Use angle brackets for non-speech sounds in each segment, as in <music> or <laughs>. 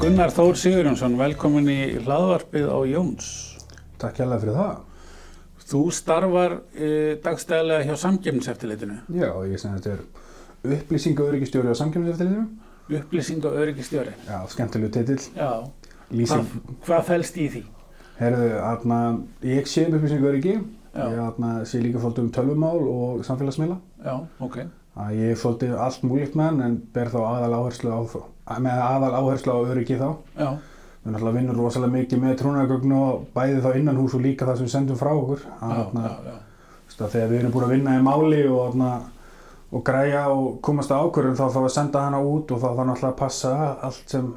Gunnar Þór Sigurjónsson, velkomin í hlaðvarpið á Jóns. Takk hérlega fyrir það. Þú starfar e, dagstæðilega hjá samkjöfniseftirlitinu. Já, ég sem þetta er upplýsingaöryggistjóri á samkjöfniseftirlitinu. Upplýsing og öryggistjóri. Já, skemmtilegu titill. Já. Lýsing. Hvað, hvað fælst í því? Herðu, aðna, ég sé um upplýsingaöryggi. Já. Ég aðna, sé líka fólk um tölvumál og samfélagsmiðla. Já, ok. Að ég er svolítið allt múlíkt með hann en ber þá aðal áherslu á, með aðal áherslu á öryggi þá. Já, Við náttúrulega vinnum rosalega mikið með trúnagögn og bæði þá innan hús og líka það sem við sendum frá okkur. Að, já, aðna, já, já. Að þegar við erum búin að vinna í máli og, aðna, og græja og komast að ákvörðum þá þarf að senda hana út og þá þarf náttúrulega að passa allt sem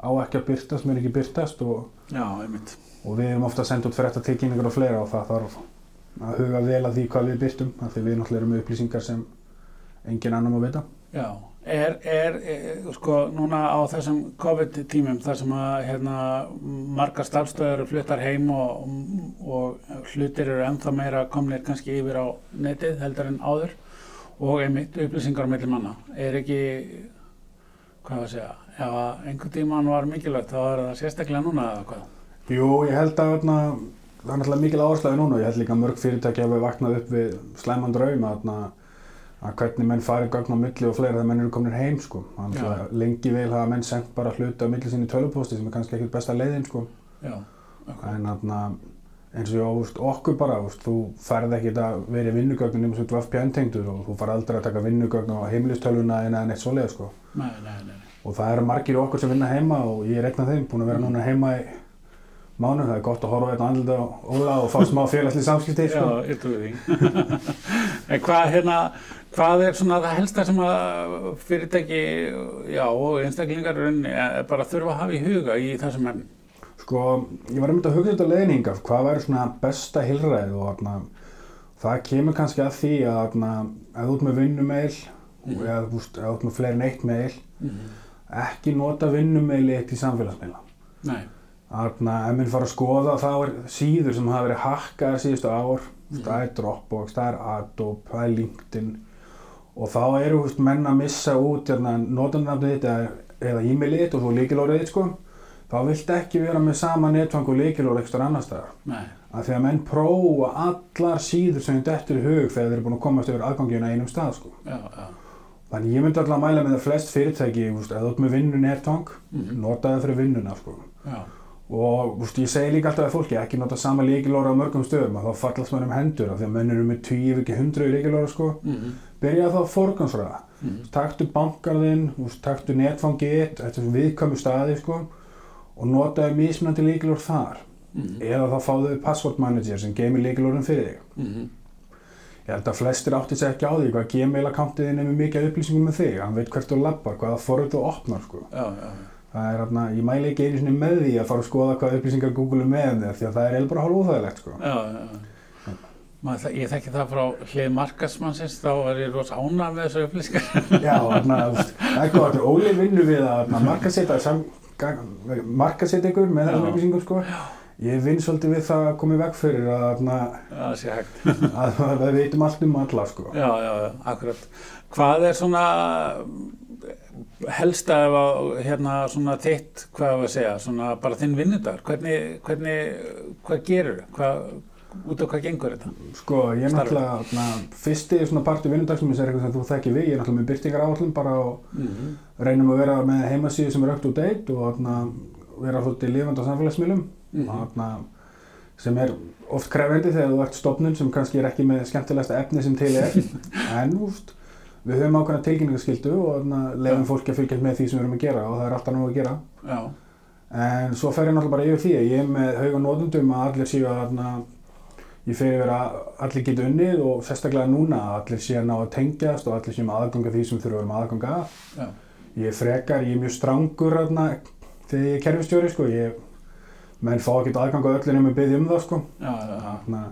á ekki að byrtast mér ekki byrtast og, Já, og við erum ofta að senda út frétta tilkynningar og fleira og það þarf að huga vel að því hvað við byrtum því við náttúrulega erum upplýsingar sem engin annar má vita. Já, er, er, er, sko, núna á þessum COVID-tímum þar sem að, hérna, margar starfstöður fluttar heim og, og hlutir eru ennþá meira komnir kannski yfir á netið heldur en áður og einmitt upplýsingar milli manna. Er ekki, hvað að segja, ef að einhvern tíman var mikilvægt þá er það sérstaklega núna eða hvað? Jú, ég held að þarna, það er náttúrulega mikil áherslu núna og ég held líka að mörg fyrirtæki hafa vaknað upp við slæman draum að, að hvernig menn farið gögn á milli og fleira þegar menn eru komin heim sko. Lengi vel hafa menn sendt bara hluti á milli sinni tölvupósti sem er kannski ekkert besta leiðin sko. Já, ok. En þarna, eins og úst, okkur bara, úst, þú ferð ekki að vera í vinnugögnin um svona VPN-tengdur og þú far aldrei að taka vinnugögn á heimilistölvuna en eða neitt svoleið sko. Nei, nei, nei. Og það eru margir okkur sem vinna heima og ég er einn af þeim, búin að vera núna heima í mánu, það er gott að horfa hérna andlita á Óla og fá smá <laughs> félagsli samskipti sko. Já, ég trúi því. <laughs> en hvað, hérna, hvað er svona það helsta sem að fyrirtæki, já, og einstaklingar eh, bara þurfa að hafa í huga í þessum efnum? Sko, ég var einmitt að hugsa þetta leiðninga, hvað væri svona besta hilræð og þarna, það kemur kannski að því að þarna, ef þú ert með vinnumeil Mhm. eða þú ert með fleiri en eitt meil, Mm ekki nota vinnumeili eitt í samfélagsmeila. Nei, Þarna, ef minn fara að skoða þá er síður sem hafa verið hakkaðar síðustu ár, Mhm. það er Dropbox, það er Adobe, það er LinkedIn og þá eru veist, menn að missa út hérna, notanafnið þitt eða, eða e-mailið þitt og svo líkilórið þitt sko, þá viltu ekki vera með sama netfang og líkilór eitthvað annar staðar. Af því að menn prófa allar síður sem dettur í hug þegar þeir eru búin að komast yfir aðgangina einum stað sko. já, já. Þannig ég myndi alltaf að mæla með það flest fyrirtæki, þú ert með vinnu netfang, Mhm. nota það fyrir vinnuna sko. Já, Og veist, ég segi líka alltaf að fólki ekki nota sama líkilóra á mörgum stöðum að þá fallast mér um hendur af því að menn eru með 10 ef ekki 100 líkilóra sko. mm Byrja þá að forgansraða. Mhm. Taktu bankarðinn, taktu netfangið, þetta er viðkvæmu staði sko, og notaðu mismunandi líkilór þar. mm Eða þá fáðu password manager sem geymir líkilórin fyrir þig. mm Ég held að flestir átti sig ekki á því hvað Gmail-akkántiðin er með mikið upplýsingum með þig. Hann veit hvert þú lappar, hvaða forrið þú opnar sko. já, já. Það er hérna, ég mæli ekki einu sinni með því að fara að skoða hvað upplýsingar Google er með þér því að það er bara hálf óþægilegt sko. já. Maður, ég þekki það frá hlið markasmannsins, þá er ég rosa ánað með þessu upplýsingar. <laughs> Já, þarna, það er gott, Óli vinnur við að markasetja ykkur með þessum upplýsingum sko. Ég vinn svolítið við það að koma í veg fyrir að, það <laughs> veitum allt um alla sko. Já, já, já, akkurat. Hvað er svona helsta ef að, hérna, svona þitt, hvað var að segja, svona bara þinn vinnudagur, hvernig, hvernig, hvað gerur, hvað, út af hvað gengur þetta? Sko, ég er náttúrulega, fyrsti svona partur vinnudagsmins er eitthvað sem þú þekki við, ég er náttúrulega með byrtingar áallum bara og Mm reynum að vera með heimasíðu sem er up to date og þarna, vera svolítið lifandi á samfélagsmiðlum Mhm. þarna, sem er oft krefendi þegar þú ert stofnun sem kannski er ekki með skemmtilegasta efni sem til er <laughs> en úst, við höfum ákveðna tilkynningaskildu og Já. fólki að fylgjast með því sem við erum að gera og það er alltaf nóg að gera Já, en svo fer ég náttúrulega bara yfir því ég er með hauga nótundum að allir séu að fer yfir að allir geta unnið og sérstaklega núna að allir séu að ná að tengjast og allir séu með aðganga því sem þurfa með aðganga að já, ég frekar, ég er mjög strangur þarna, þegar ég er kerfistjóri sko, ég, menn fá ekki aðgang á öllu nema að byggja um það sko. já, já, já. Þarna,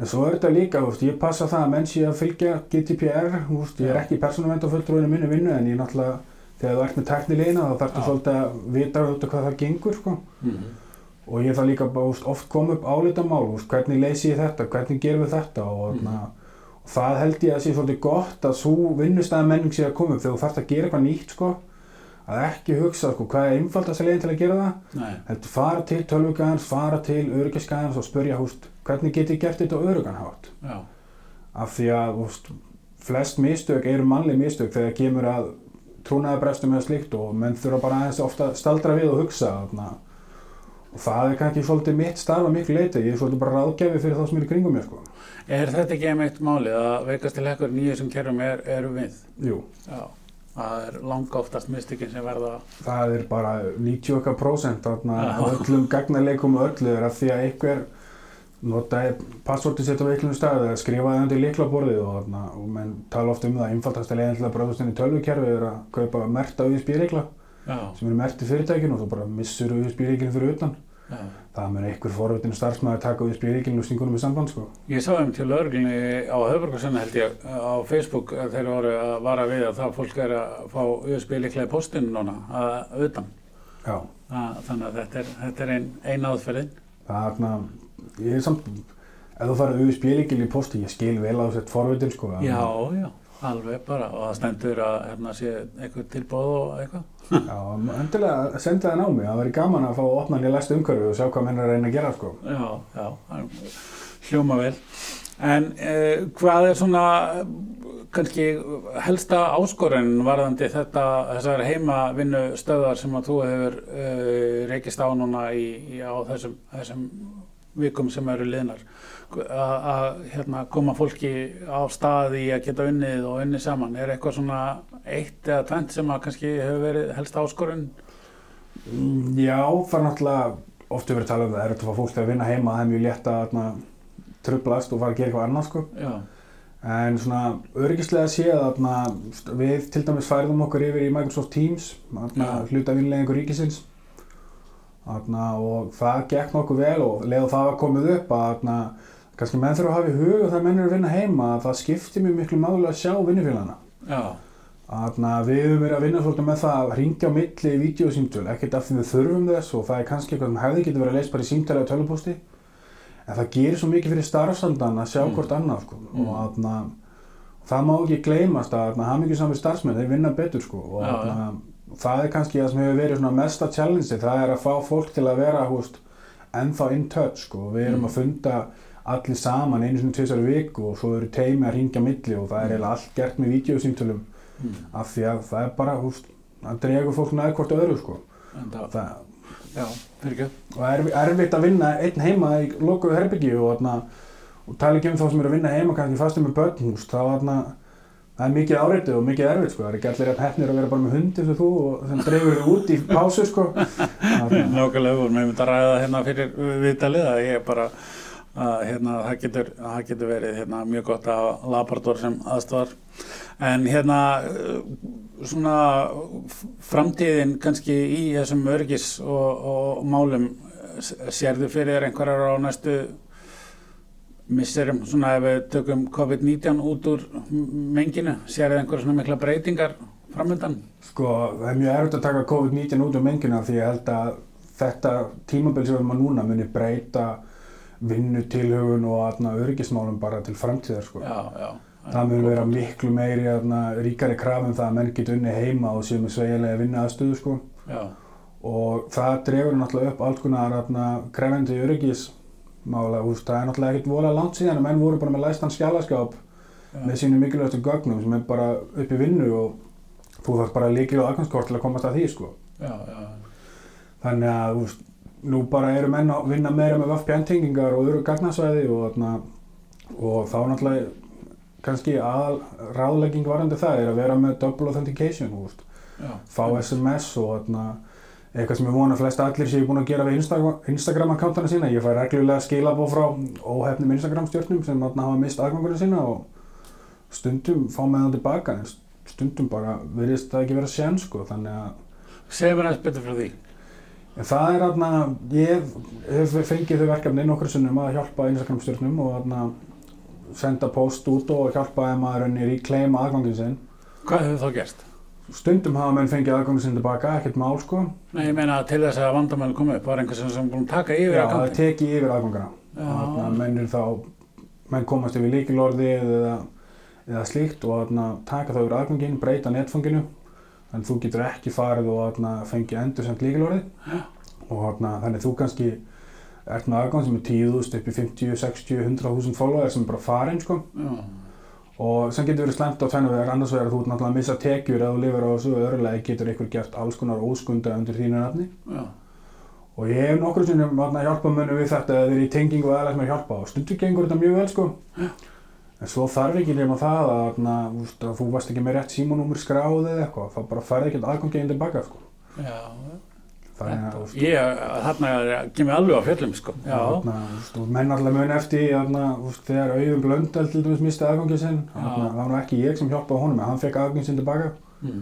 en svo er þetta líka, úst, ég passa það að menn sé að fylgja GDPR, úst, ég er ekki persónuvendafulltrúinu minni vinnu en ég náttúrulega, þegar þú ert með tæknilegina þá þarftu Já. svolítið að vita út af hvað það gengur sko. Mhm. Og ég þarf líka bara, úst, oft koma upp álitamál, hvernig leysi ég þetta, hvernig gerum við þetta og, Mhm. mm. og það held ég að sé svolítið gott að svo vinnustæða menning sé að koma upp þegar þú þarfst að gera eitthvað nýtt sko, að ekki hugsa sko, hvað er einfaldast að leiðin til að gera það nei, heldur fara til tölvugæðans, fara til öryggisgæðans og spurja húst, hvernig get ég gert þetta á örygganhátt já, af því að húst, flest mistök eru mannleg mistök þegar kemur að trúnaðabrestum eða slíkt og menn þurfa bara aðeins ofta staldra við og hugsa þarna. Og það er kannski svolítið mitt starfa miklu leiti, ég er svolítið bara ráðgjafi fyrir þá sem er í kringum mér sko. er þetta ekki einmitt málið að veikast til hekkur nýju sem kerfum er, eru við? Jú, já, það er langa oftast mistökin sem verða það er bara 90% þarna Já. á öllum gagnarleikum og öllu. Er að því að einhver notaði passvorti sitt á veiklunum stað eða skrifaði undir líklaborðið og, og menn tala oft um það einfaldast að leiðin til að bráðast inn í tölvukerfi er að kaupa merta já, sem eru merti fyrirtækinu og þú bara missur USB-líkinu fyrir utan já. það mun einhver forveitin starfsmæður taka USB-líkinu og stingunum í samband sko. Ég sá þeim til lögreglunni á höfburgarsunni held ég á Facebook að þeir voru að vara við að það fólk er að fá USB líklega í postinu núna að utan. Já, Að, þannig að þetta er, þetta er ein, ein aðferðin. það er þarna, ég er samt, ef þú farið USB-líkil í posti, ég skil vel á þess forveitin sko. Já, já, alveg bara og það stendur að hérna sé eitthvað tilbóð og eitthvað. Já, endilega senda það ná mig, það væri gaman að fá að opna í læst umhverfi og sjá hvað menn er að reyna að gera sko. Já, já, hljóma vel. En eh, hvað er svona eh, kannski helsta áskorun varðandi þetta, þessar heimavinnu stöðar sem að þú hefur uh, reykist á núna í, í, á þessum, þessum vikum sem eru liðnar að að, hérna, koma fólki á stað í að geta unnið og unnið saman er eitthvað svona eitt eða tvent sem að kannski hefur verið helsta áskorun Mm, Já, það er náttúrulega, oft hefur verið talað um það, er þetta að fólk til að vinna heima, það er mjög létt að þarna, trublast og fara að gera eitthvað annað sko. En svona öryggislega séð þarna, við til dæmis færðum okkur yfir í Microsoft Teams, þarna, Já. hluta vinnlegingur ríkisins. Þarna, og það gekk nokkuð vel og leið og það var komið upp að kannski menn þurfa að hafa í hug og það menn eru að vinna heima að það skiptir mjög miklu máli að sjá vinnufélagana. já, Þarna, við höfum verið að vinna svolítið með það að ringja á milli í vídeosýmtöl, ekkert af því við þurfum þess og það er kannski eitthvað sem hefði getið verið að leysa bara í símtali á tölupósti en það gerir svo mikið fyrir starfsandan að sjá Mm. hvort annað sko. Mm. og þarna, það má ekki gleymast að hafmyggju saman starfsmenn, þeir vinna betur sko. og Já, þarna, það er kannski það sem hefur verið mesta challenge það er að fá fólk til að vera húst, ennþá in touch sko. við erum Mm. að funda allir saman einu sinni tvisar í viku og svo eru teimi að ringja milli og það er Mm. eiginlega allt gert með vídeosýmtölum mm. af því að það er bara, húst, það dregur fólk næður hvort öðru sko. það, það, já, fyrir ekki. og er erfitt að vinna einn heima í lokuðu herbyggi og, og tala ekki um þá sem eru að vinna heima kannski fastum með börn, húst, þá þarna, það er mikið áreitið og mikið erfitt sko. það er ekki allir að hefnir að vera bara með hundi sem þú og sem dregur þau út í pásu sko. <laughs> Nákvæmlega, við vorum einmitt að ræða það hérna fyrir viðtalið að ég bara að hérna, það, getur, það getur verið hérna, mjög gott að hafa Labrador sem aðstofar en hérna svona framtíðin kannski í þessum örgis og, og málum s- sérðu fyrir einhverjar á næstu misserum svona ef við tökum COVID-19 út úr menginu, sérðu einhverjar svona mikla breytingar framöndan? sko, það er mjög erfitt að taka COVID-19 út um mengina því ég held að þetta tímabil sem við erum að núna muni breyta vinnutilhugun og þarna, öryggismálum bara til framtíðar sko. Já, já. Það mun vera miklu meiri þarna, ríkari krafum það að menn geta unni heima og séu með sveigjanlega vinna aðstöðu sko. Já, og það dregur náttúrulega upp alls konar þarna, krefendi öryggismála úst, það er náttúrulega ekkert vola langt síðan að menn voru bara með læstan skjálaskáp já. með sínu mikilvægastu gögnum sem er bara upp í vinnu og þú þarf bara líkil og aðgangskort til að komast að því sko. Já, já, þannig að úst, nú bara eru menn að vinna meira með VPN-tengingar og öru gagnasvæði og, og þá náttúrulega kannski aðal ráðlegging varandi það er að vera með double authentication já. fá SMS og þarna, eitthvað sem ég vona að flest allir séu búin að gera við Instagram, Instagram akkantana sína ég fæ reglulega skilabóð frá óhefnum Instagram stjórnum sem þarna hafa mist aðgangurinn sína og stundum fá með það tilbaka en stundum bara virðist það ekki vera sén sko þannig að Segðu mér aðeins betur frá því. En það er þarna, ég hef fengið þau verkefni nokkur sinnum að hjálpa Instagram stjórnum og þarna senda post út og hjálpa þeim að raunni reclaima aðgangin sinn. Hvað hefur þá gerst? Stundum hafa menn fengið aðgangin sinn tilbaka, ekkert mál sko. Nei, ég meina til þess að vandamæli komi upp var einhver sem búin að taka yfir Já, að það kanti. teki yfir aðgangana. Þarna menn er þá, menn komast yfir líkilorði eða, eða slíkt og þarna taka þá yfir aðgangin, breyta netfanginu. En þú getur ekki farið og þarna, fengið endur sem líkilorðið og þarna, þannig þú kannski ert með aðgang sem er 10.000 upp í 50, 60, 100.000 follower sem er bara farin sko. Já. og sem getur verið slemt á tvennu vegar. Annars vegar að þú ert náttúrulega að missa tekjur ef þú lifir á þessu. Öðrulega getur ykkur gert alls konar óskunda undir þínu nafni. Já. og ég hef nokkur sinnum þarna hjálpað mönnum við þetta eða þeir í tengingu og aðlægt með að hjálpa. Og stundu gengur þetta mjög vel sko en svo þarf ekki nema það að, þú veist, að þú varst ekki með rétt símanúmur skráð eða eitthvað þá bara færði ekki aðgangið inn tilbaka sko Já. þannig að Ég, þarna kemur alveg á fjöllum sko. Já. Þarna, veist, og menn alltaf mun eftir þarna, veist, þegar auðum blöndal til dæmis misti aðgangið sinn þarna, það var nú ekki ég sem hjálpaði honum en hann fekk aðgangið sinn tilbaka Mm.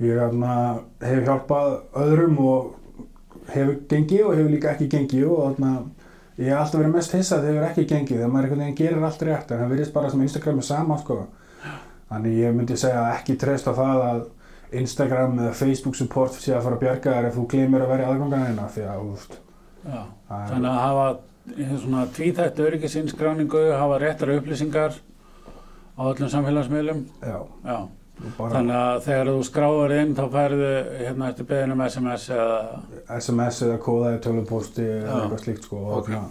ég þarna, hef hjálpað öðrum og hefur gengið og hefur líka ekki gengið og þarna, ég hef alltaf verið mest hissað þegar hefur ekki gengið þegar maður einhvern veginn gerir allt rétt en það virðist bara sem Instagram er sama sko. þannig ég myndi segja ekki treyst á það að Instagram eða Facebook support sé að fara að bjarga þér ef þú glemir að vera í aðgangarnina því að veist, Já. það er- Þannig að hafa svona tvíþætt öryggisinskráningu, hafa réttar upplýsingar á öllum samfélagsmiðlum. já, Já. Og Þannig að þegar þú skráður inn þá færðu hérna eftir beðinum SMS eða SMS eða kóðaði tölvupósti eða Já. eitthvað slíkt sko og, Ok. þarna,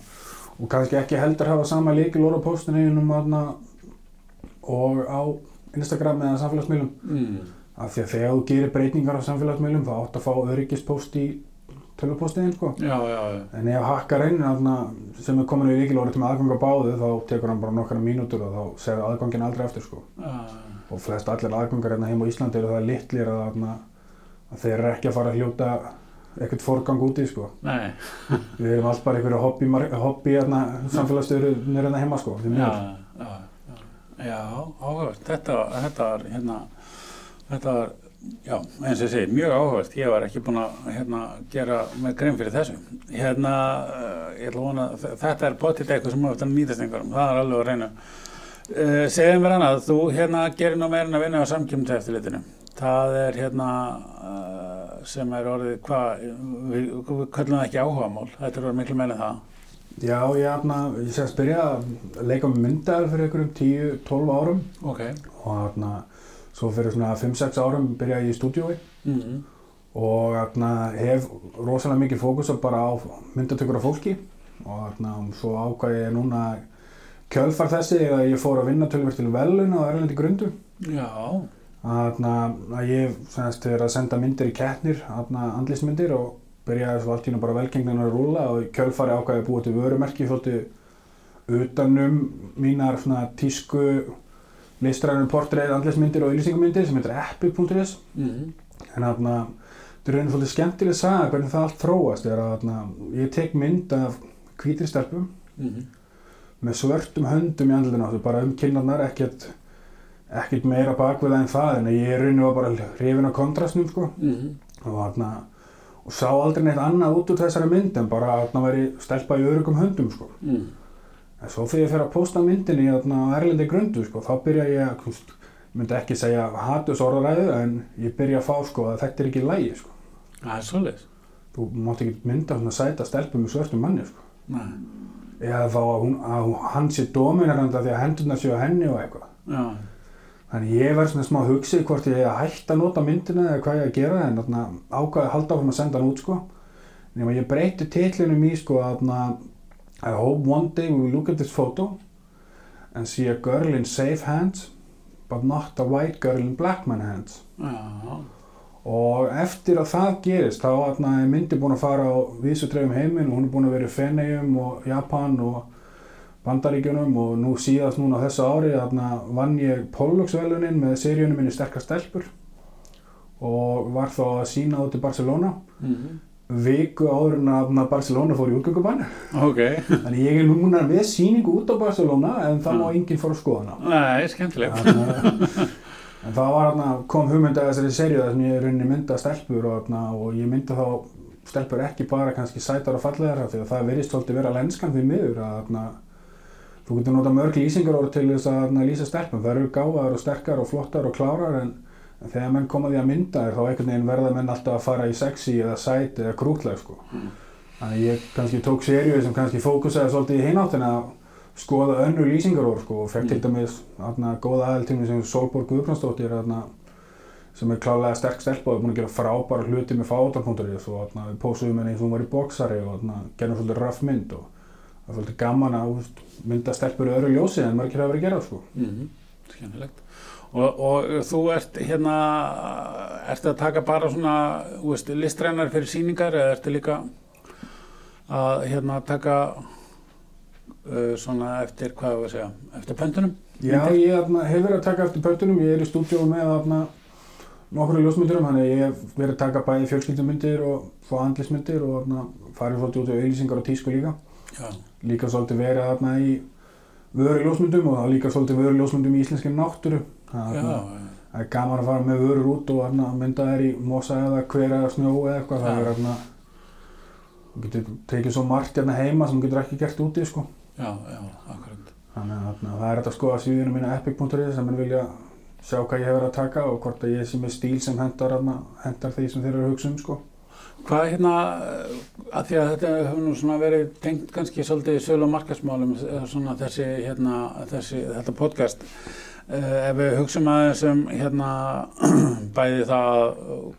og kannski ekki heldur hafa sama líkilóra póstinu innum þarna og á Instagram eða samfélagsmiðlum mm. af því að þegar þú gerir breytingar á samfélagsmiðlum þá átt að fá öryggispóst í tölvupóstiðin sko Já, já, já. en ef hakkar inn þarna, sem er komin í líkilóra til með aðgang á báðu þá tekur hann bara nokkara mínútur og þá segir aðgangin aldrei eftir sko Já, og flest allir aðgangar hérna heim á Íslandi eru það litlir að, að þeir eru ekki að fara að hljóta ekkert forgang úti sko Nei, <laughs> Við erum allt bara einhverju hobby, hobby hérna, samfélagsstjóður hérna heima sko. já, já, já, já, áhugavert. Þetta, þetta var, hérna, þetta var, já, eins og ég segi, mjög áhugavert. Ég var ekki búinn að, hérna, gera með grein fyrir þessu. Hérna, uh, ég ætla að vona, þetta er potið eitthvað sem að nýtast einhverjum, það er alveg að reyna. Uh, segjum mér annað, þú, hérna, gerir nú meira en að vinna á samkjömseftirlitinu. Það er, hérna, uh, sem er orðið, hvað, við, við köllum það ekki áhugamál, þetta er orðið miklu meira en það. Já, ég, hérna, ég sé að spyrja að leika með myndaðar fyrir einhverjum 10-12 árum Ok. og hérna, svo fyrir svona 5-6 árum byrjaði ég í stúdíói. Mm og hérna, hef rosalega mikið fókus bara á myndatökur af fólki. Og hérna, svo ákvað ég núna kjölfar þessi að ég fór að vinna tölver til velun á erlendi grundu. Já, að, ég semst er að senda myndir í kettnir, andlismyndir og byrjaði svo allt í nú bara velgengnan að rúla og kjölfari ákvæði að búa til vörumerki þóttu utanum mínar svona tísku listræðinu portreið andlismyndir og auðlýsingamyndir sem heitir epic.is mm. en þarna þetta er raunin svolítið skemmtileg saga hvernig það allt þróast er að þarna, ég tek mynd af hvítri stelpum Mm. með svörtum höndum í áttu, bara um kinnarnar, ekkert ekkert meira bakvið en það en ég raunin var bara hrifin á kontrastnum sko Mm. og þarna og sá aldrei neitt annað út úr þessari mynd en bara að þarna væri stelpa í örugum höndum sko Mm. En svo þegar ég fer að posta myndinni þarna á erlendi grundu sko þá byrja ég að ég myndi ekki segja hatus orðaræðu en ég byrja að fá sko að þetta er ekki lægi sko Það er svolítið. þú mátt ekki mynda svona sæta stelpu með svörtum manni sko eða þá að, hún, að hann sé dominaranda því að hendurna séu á henni og eitthvað Já. Þannig ég verð svona smá hugsið hvort ég eigi að hætta að nota myndina eða hvað ég að gera en ákvaði að halda áfram að senda hann út sko. Nefnum að ég breyti titlinum í sko að I hope one day we will look at this photo and see a girl in safe hands but not a white girl in black man hands. Já. Og eftir að það gerist þá er myndi búin að fara á vísutreifum heiminn og hún er búin að vera í Feneyjum og Japan og Bandaríkjunum og nú síðast núna þessu ári vann ég Pollux-velunin með seríunum minni Sterkar stelpur og var þá að sína út í Barcelona Mm. Viku áður en að Barcelona fór í útgöngubann Ok. þannig ég er núna með síningu út á Barcelona en það má Mm. enginn fór að skoða hana Nei, skemmtilegt. En það var þarna, kom hugmynd að þessari seríu þar sem ég rauninni mynda stelpur og, þarna, og ég mynda þá stelpur ekki bara kannski sætar og fallegar því að það verðist svolítið vera lenskan því miður að þarna, þú getur nota mörg lýsingar orð til þess að lýsa stelpum það eru gáðar og sterkar og flottar og klárar en, en þegar menn koma því að mynda þér þá einhvern veginn verða menn alltaf að fara í sexy eða sæt eða krútleg sko. Mm. þannig ég kannski tók seríu sem kannski fókusaði svolítið í hináttina að skoða önnur lýsingarorð sko, og fekk til Mm. dæmis þarna, góða aðeil til mig sem Solborg Guðbrandsdóttir þarna, sem er klálega sterk stelpa og er búin að gera frábæra hluti með fátar.is og þarna, við pósuðum henni eins og hún var í bóksari og þarna, gerðum svolítið raff mynd og það er svolítið gaman að mynda stelpur í öðru ljósi en margir hafa verið að gera sko. Mm Skemmtilegt. Og, og þú ert hérna, ertu að taka bara svona, þú veist, listrænar fyrir síningar eða ertu líka að hérna taka uh, svona eftir, hvað var að segja, eftir pöntunum? Já, ég þarna, hef verið að taka eftir pöntunum, ég er í stúdíu með nokkru ljósmyndurum, þannig að ég hef verið að taka bæði fjölskyldumyndir og svo andlismyndir og þarna farið svolítið út á auðlýsingar og tísku líka. Já. Líka svolítið verið þarna í vöru ljósmyndum og það líka svolítið vöru ljósmyndum í íslenski náttúru. Það er, er gaman að fara með vörur út og þarna mynda þær í mosa eða hver eða snjó eða eitthvað. Það er þarna, þú getur tekið svo margt hérna heima sem þú getur ekki gert úti sko. já, já, akkurat. Þannig að það er hægt að skoða síðuna mína epic.is sem mann vilja sjá hvað ég hef verið að taka og hvort að ég sé með stíl sem hendar, hendar því sem þeir eru að hugsa um sko. Hvað hérna, að því að þetta hefur nú svona verið tengt kannski svolítið sölu og markasmálum, svona þessi, hérna, þessi, þetta podcast, ef við hugsaum aðeins um, hérna, <clears throat> bæði það að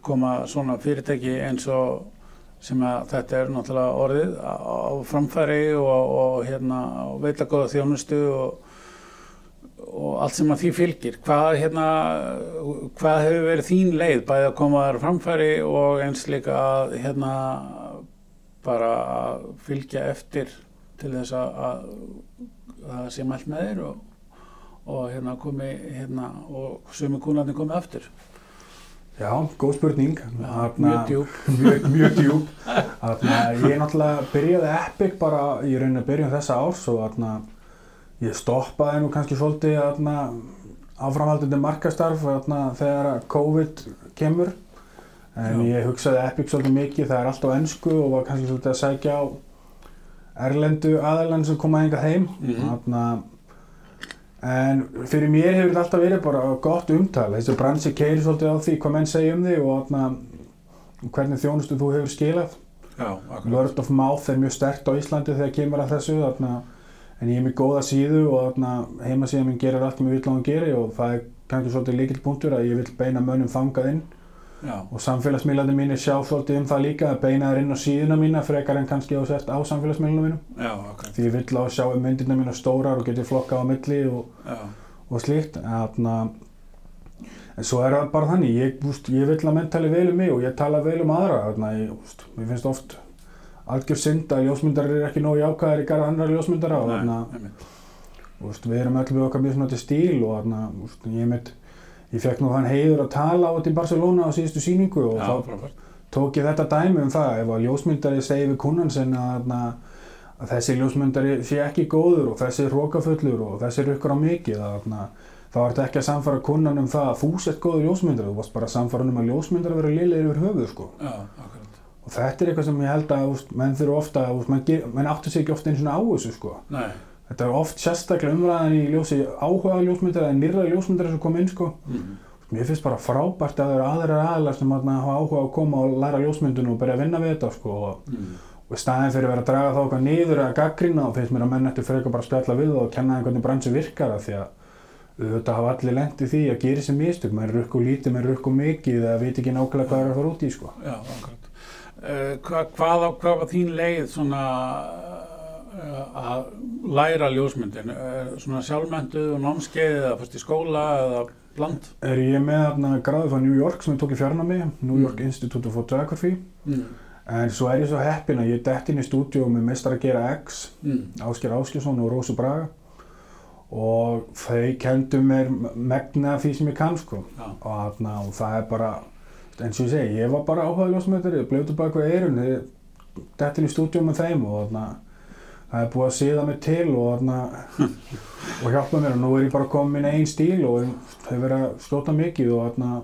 koma svona fyrirtæki eins og sem þetta er náttúrulega orðið á, framfæri og, og hérna, og veita góða þjónustu og og allt sem að því fylgir. Hvað, hérna, hvað hefur verið þín leið bæði að koma þar framfæri og eins líka að hérna, bara að fylgja eftir til þess að það sé mælt með þér og, og hérna komi hérna, og sumi kúnarnir komi aftur Já, góð spurning. Já, Þarna- mjög djúp <laughs> mjög, mjög djúb. Þarna, ég náttúrulega byrjaði Epic bara í rauninni að byrja þessa árs og þarna, ég stoppaði nú kannski svolítið áframhaldandi markastarf þegar COVID kemur. En Já. ég hugsaði Epic svolítið mikið, það er allt á ennsku og var kannski svolítið að sækja á erlendu aðalann sem koma hingað heim. Mhm. Þarna, en fyrir mér hefur þetta alltaf verið bara gott umtal. Þessi bransi keiri svolítið á því hvað menn segja um þig og þarna, hvernig þjónustu þú hefur skilað. Já, Word of mouth er mjög sterkt á Íslandi þegar kemur að þessu þarna, en ég er með góða síðu og þarna, heimasíðan minn gerir allt sem ég vil að hún geri og það er kannski svolítið líkill punktur að ég vil beina mönnum þangað inn Já, og samfélagsmiðlandi mínir sjá svolítið um það líka að beina þær inn á síðuna mína frekar en kannski á á samfélagsmiðlunum mínum. Já, akkurat því ég vil að sjá um myndirna mína stórar og geti flokkað á milli og, og slíkt. Þarna, en svo er það bara þannig ég, úst, ég vil að menn tala vel um mig og ég tala vel um aðra. Þarna, ég, úst, mér finnst oft algjör synd að ljósmyndar eru ekki nógu jákvæðir í garð annar ljósmyndara og nei, einmitt. úst, við erum öll með okkar mjög svona stíl og úst, ég, mitt, ég fekk nú þann heiður að tala á þetta í Barcelona á síðustu síningu og Já, þá frábært. tók ég þetta dæmi um það. Ef að ljósmyndari segi við kunnan sinn að, þarna, að þessi ljósmyndari sé ekki góður og þessi er hrókafullur og þessi er ykkur á mikið að, þá ert ekki að samfara kunnan um það að þú sett góður ljósmyndari. Þú varst bara að samfara um að ljósmyndari vera liðlega yfir höfuð sko. Já, og þetta er eitthvað sem ég held að menn þurfa ofta, menn, menn áttu sig ekki ofta eins og á þessu sko. Nei, þetta er oft sérstaklega umræðan í ljósi áhuga ljósmyndari eða nýrra ljósmyndari sem kom inn sko. mm. Mér finnst bara frábært að það eru aðrar aðlar sem þarna hafa áhuga á að koma og læra ljósmyndun og byrja að vinna við þetta sko. Mm. og í staðin fyrir að vera að draga þá okkar niður eða gaggrina og finnst mér að menn eftir frekar bara að spjalla við og kenna þeim hvernig bransi virkar af því að auðvitað hafa allir lent í því að gera sér mistök, er rukku lítið, er rukku mikið eða veit ekki nákvæmlega hvað er að fara út í sko. Já. Uh, hvað, hvað, hvað var þín leið svona að læra ljósmyndin? Uh, svona sjálfmynduð og námskeið eða fyrst í skóla eða bland? Er ég með gráði frá New York sem ég tók í fjarnámi, New York Mm. Institute of Photography Mm. en svo er ég svo heppin að ég dett inn í stúdíu með mestar að gera X Mm. Ásker Áskilsson og Rósu Braga og þau kendu mér megna því sem ég kann sko Já, og, þarna, og það er bara eins og ég segi, ég var bara áhugaði ljósmyndari blötu baka við eirun þetta í stúdíu með þeim og þarna, það er búið að síða mig til og, þarna, og hjálpa mér og nú er ég bara komið minn einn stíl og hefur verið að skjóta mikið og, þarna,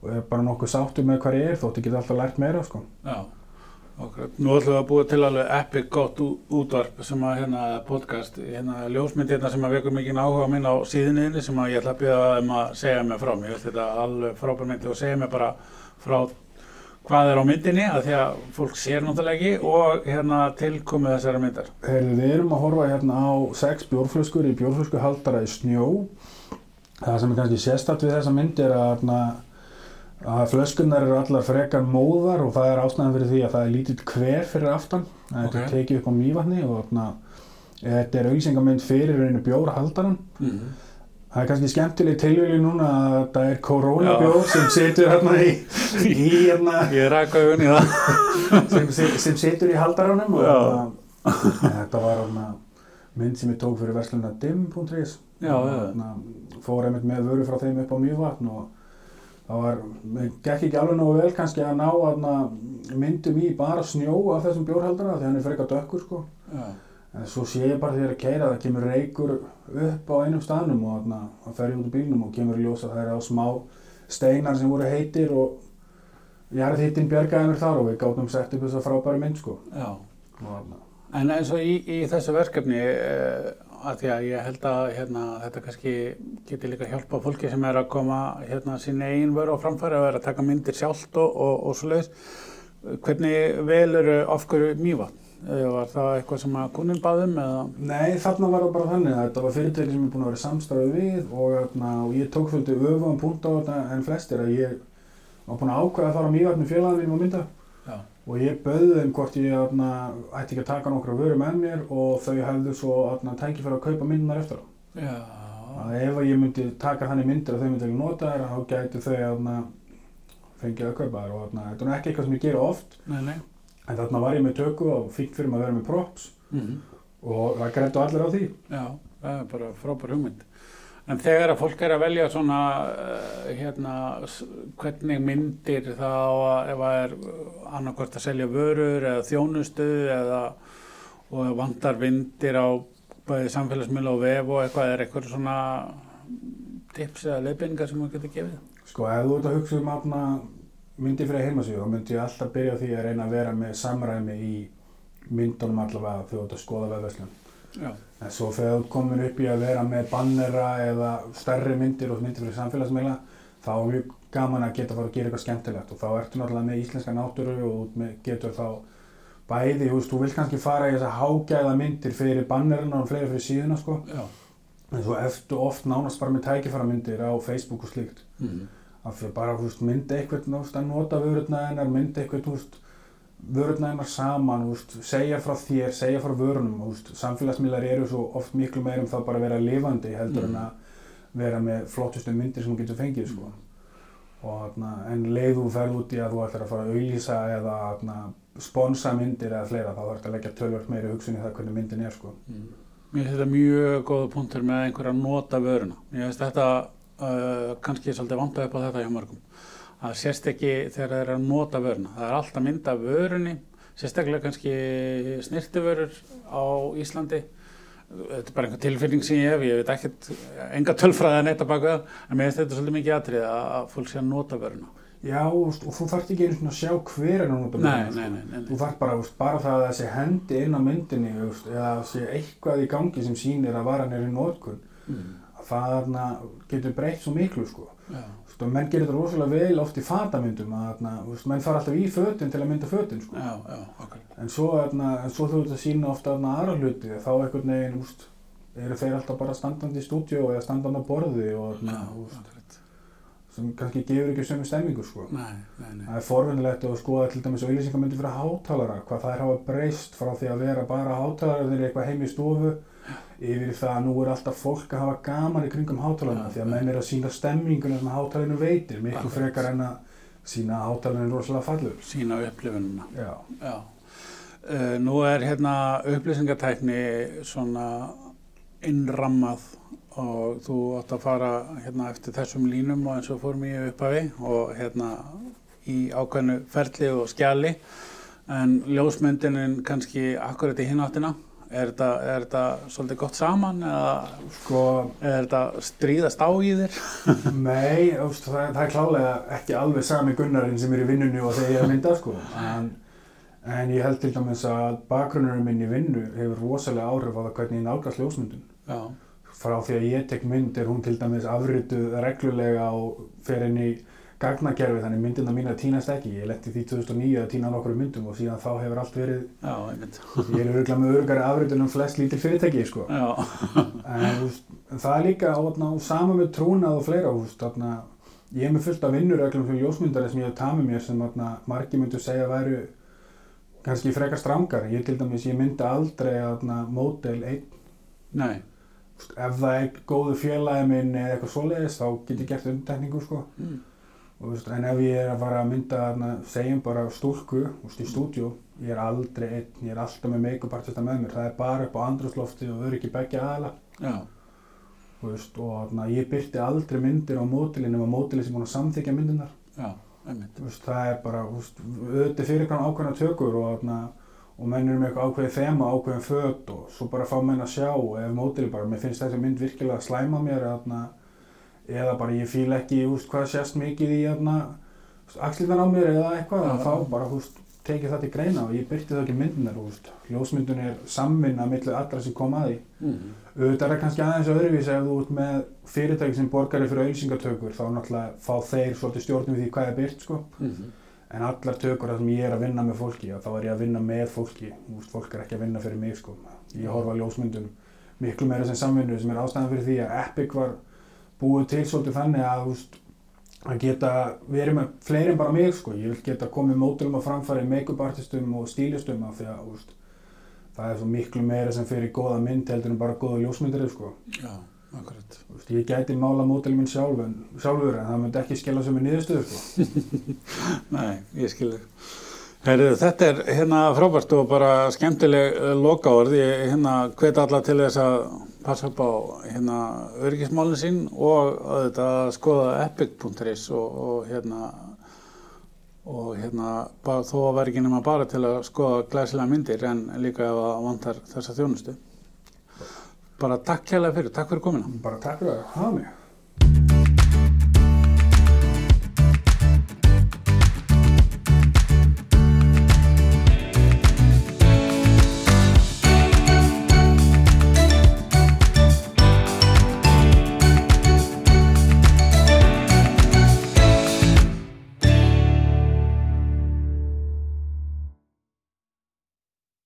og er bara nokkuð sáttu með hvað ég er þótt ég get alltaf lært meira sko já. Akkurat. Nú ætlum við að búa til alveg epic gott útvarp sem að hérna podcast, hérna ljósmynd hérna sem að vekur mikið áhuga minn á síðinni sem að ég ætla að byrja um að segja mig frá mér. Þetta er alveg frábær myndi og segja mig bara frá hvað er á myndinni að því að fólk sér náttúrulega ekki og hérna tilkomið þessara myndar. Heyrðu, við erum að horfa hérna á sex bjórflöskur í bjórflösku haldara í snjó. Það sem er kannski sérstætt við þessa mynd er að hérna, að flöskunnar eru allar frekar móðar og það er ástæðan fyrir því að það er lítill hver fyrir aftan það er tekið upp á mývatni og þarna, þetta er auðsingamind fyrir einu bjórhaldaran Mm. Það er kannski skemmtileg tilvíli núna að það er koronabjór sem situr hérna í, <laughs> í hérna, Ég ræk augun í það. sem, sem, sem situr í haldaranum og Já. þarna, þetta var hérna, mynd sem ég tók fyrir versluna dim.is þarna, fór einmitt með vöru frá þeim upp á mývatn og það var, mér gekk ekki alveg nógu vel kannski að ná þarna, myndum í bara snjó af þessum bjórhaldara því hann er frekar dökkur sko Já. En svo sé ég bara þegar að keira það kemur reykur upp á einum staðnum og það fer ég út úr bílnum og kemur í ljós að það er á smá steinar sem voru heitir og jarðhittin bjargaði mér þar og við gátum sett upp þessa frábæri mynd sko og En eins og í, í þessu verkefni, uh, að því að ég held að hérna, þetta kannski geti líka hjálpa fólki sem er að koma hérna, sín eigin vöru á framfæri að vera að taka myndir sjálft og, og, og svo leiðis. Hvernig velur af hverju mývatn? Var það eitthvað sem að kunin baðum eða? Nei, þarna var það bara þannig að þetta var fyrirtæki sem er búin að vera samstæðu við og, þarna, og ég tók svolítið öfum punkt á þetta en flestir að ég var búin að ákveða að fara mývatn með félagum mínum að mynda Já. og ég bauði þeim hvort ég þarna, ætti ekki að taka nokkra vöru með mér og þau hefðu svo þarna, tækifæri að kaupa myndunar eftir á. Já. Að ef ég myndi taka þannig myndir að þau myndi ekki nota þær þá gæti þau þarna, fengið að kaupa þær og þetta er ekki eitthvað sem ég gera oft Nei, nei. En þarna var ég með tökku og fínt fyrir mig að vera með props Mm og það grættu allir á því. Já, það er bara frábær hugmynd. En þegar að fólk er að velja svona, uh, hérna, hvernig myndir þá að ef það er annarkvort að selja vörur eða þjónustu eða og vantar myndir á bæði samfélagsmiðla og vef og eitthvað er eitthvað svona tips eða leiðbynningar sem þú getur gefið? Sko, ef þú ert að hugsa um afna myndi fyrir heimasíðu, þá myndi ég alltaf byrja því að reyna að vera með samræmi í myndunum allavega þegar þú ert að skoða vefverslun. Já, En svo þegar þú ert komin upp í að vera með bannera eða stærri myndir og myndir fyrir samfélagsmeila, þá er mjög gaman að geta að fara að gera eitthvað skemmtilegt og þá ertu náttúrulega með íslenska náttúru og getur þá bæði, þú veist, þú vilt kannski fara í þess að hágæða myndir fyrir bannerina og fleiri fyrir síðuna, sko. já. En svo eftir oft nánast bara með tækifæra myndir á Facebook og slíkt. Mm. Af því að bara veist, myndi eitthvað veist, að nota vörurna hennar, myndi eitthvað hennar saman veist, segja frá þér, segja frá vörunum samfélagsmiðlar eru svo oft miklu meir um það bara að vera lifandi heldur Mm. en að vera með flottustu myndir sem þú getur fengið sko. og þarna, en leið þú ferð út í að þú ætlar að fara að auðlýsa eða þarna, sponsa myndir eða fleira þá þarf að leggja tölvört meiri hugsun í það hvernig myndin er sko. Mm. Mér finnst þetta mjög góða punktur með einhverja að nota vöruna. Uh, kannski svolítið vantað upp á þetta hjá mörgum. Það sést ekki þegar það er að nota vöruna. Það er alltaf mynd af vörunni, sérstaklega kannski snirtivörur á Íslandi. Þetta er bara einhver tilfinning sem ég hef, ég veit ekkert, enga tölfræði að neyta baka það, en mér finnst þetta svolítið mikið atrið að fólk sé að nota vöruna. Já, og, þú þarft ekki einu svona að sjá hver er sko. nei, nei, nei, nei. Þú þarf bara, bara það að það sé hendi inn á myndinni veist, eða það sé eitthvað í gangi sem sýnir að varan er í nótkun Mm. Að það getur breytt svo miklu sko. Og menn gerir þetta rosalega vel oft í fatamyndum að veist, menn fara alltaf í fötin til að mynda fötin sko. já, já, okkur. en svo, svo þú ert að sína ofta aðra hluti þá einhvern veginn veist, eru þeir alltaf bara standandi í stúdíu eða standandi á borði og Já, okkur. sem kannski gefur ekki sömu stemmingu sko. Nei, nei, nei. Það er forvinnilegt að skoða til dæmis auðlýsingamöndir fyrir hátalara, hvað þær hafa breyst frá því að vera bara hátalara þegar eitthvað heim í stofu yfir það að nú er alltaf fólk að hafa gaman í kringum hátalarna Já, því að menn er að sína stemminguna sem hátalarinu veitir, miklu Akkurat. frekar en að sína að hátalarinu rosalega fallur. Sína upplifununa. Já, Já. Uh, nú er hérna upplýsingatækni svona innrammað og þú átt að fara hérna eftir þessum línum og eins og fórum í upphafi og hérna í ákveðnu ferli og skjali en ljósmyndinin kannski akkurat í hináttina er þetta, er þetta svolítið gott saman eða sko, er þetta stríðast á í þér? <laughs> nei, veist, það, það er klálega ekki alveg sami Gunnarinn sem er í vinnunni og þegar ég er að mynda, sko. En, en ég held til dæmis að bakgrunnurinn minn í vinnu hefur rosalega áhrif á það hvernig ég nálgast ljósmyndun. Já, frá því að ég tek mynd er hún til dæmis afrituð reglulega og fer inn í gagnakerfi þannig myndina mín að týnast ekki ég letti því 2009 að týna nokkru myndum og síðan þá hefur allt verið já, ég er örgulega með örgari afritun um flest lítil fyrirtæki sko. En það er líka sama með trúnað og fleira veist, þarna, ég er með fullt af vinnuröglum fyrir ljósmyndari sem ég hef tamið mér sem þarna, margir myndu segja að væru kannski frekar strangar. Ég til dæmis, ég myndi aldrei þarna, mótel einn. Nei, Ef það er góðu félagi minn eða eitthvað svoleiðis þá get ég gert undantekningu sko. mm. Og, veist, en ef ég er að fara að mynda segjum bara stúlku veist, í stúdíu, ég er aldrei einn, ég er alltaf með make-up artista með mér. Það er bara upp á andrúslofti og beggja aðala. já, Þú veist, og þarna, ég byrti aldrei myndir á mótilin ef að mótilin sem búin að samþykja myndirnar. já, það er bara, auðvitað fyrir hvernig ákveðna tökur og, þarna, og menn eru með eitthvað ákveðið þema, ákveðin föt og svo bara fá menn að sjá ef mótili bara, mér finnst þessi mynd virkilega að slæma mér þarna, eða bara ég fíl ekki, þú veist, hvað sést mikið í þarna, axlirnar á mér eða eitthvað, Já, þá bara, þú veist, tekið það til greina og ég byrti það ekki myndinar, þú veist, ljósmyndun er samvinna millir allra sem kom að því. Mm. Auðvitað er kannski aðeins öðruvísi ef þú ert með fyrirtæki sem borgari fyrir auðlýsingatökur þá náttúrulega fá þeir svolítið stjórnum við því hvað er byrt sko. Mm. En allar tökur þar sem ég er að vinna með fólki, þá er ég að vinna með fólki. Veist, fólk er ekki að vinna fyrir mig sko. Ég horfa ljósmyndun miklu meira sem samvinnu sem er ástæðan fyrir því að Epic var búið til svolítið þannig að, veist, að geta verið með fleiri en bara mig sko. Ég vil geta komið mótilum að framfæri make-up artistum og stílistum af því að, veist, það er svo miklu meira sem fyrir góða mynd heldur en bara góða ljósmyndir sko. Já, akkurat. Veist, ég gæti mála mótilum minn sjálf en, sjálfur en það myndi ekki skila sem er niðurstöðu sko. <laughs> Nei, ég skilur. Heyrðu, þetta er hérna frábært og bara skemmtileg uh, lokaorð. Ég hérna hvet alla til þess að passa upp á hérna örgismálinn sín og að skoða epic.is og, og hérna og hérna bara, þó að vera ekki nema bara til að skoða glæsilega myndir en líka ef að vantar þessa þjónustu. Bara takk kærlega fyrir, takk fyrir komina. Bara takk fyrir að hafa mig.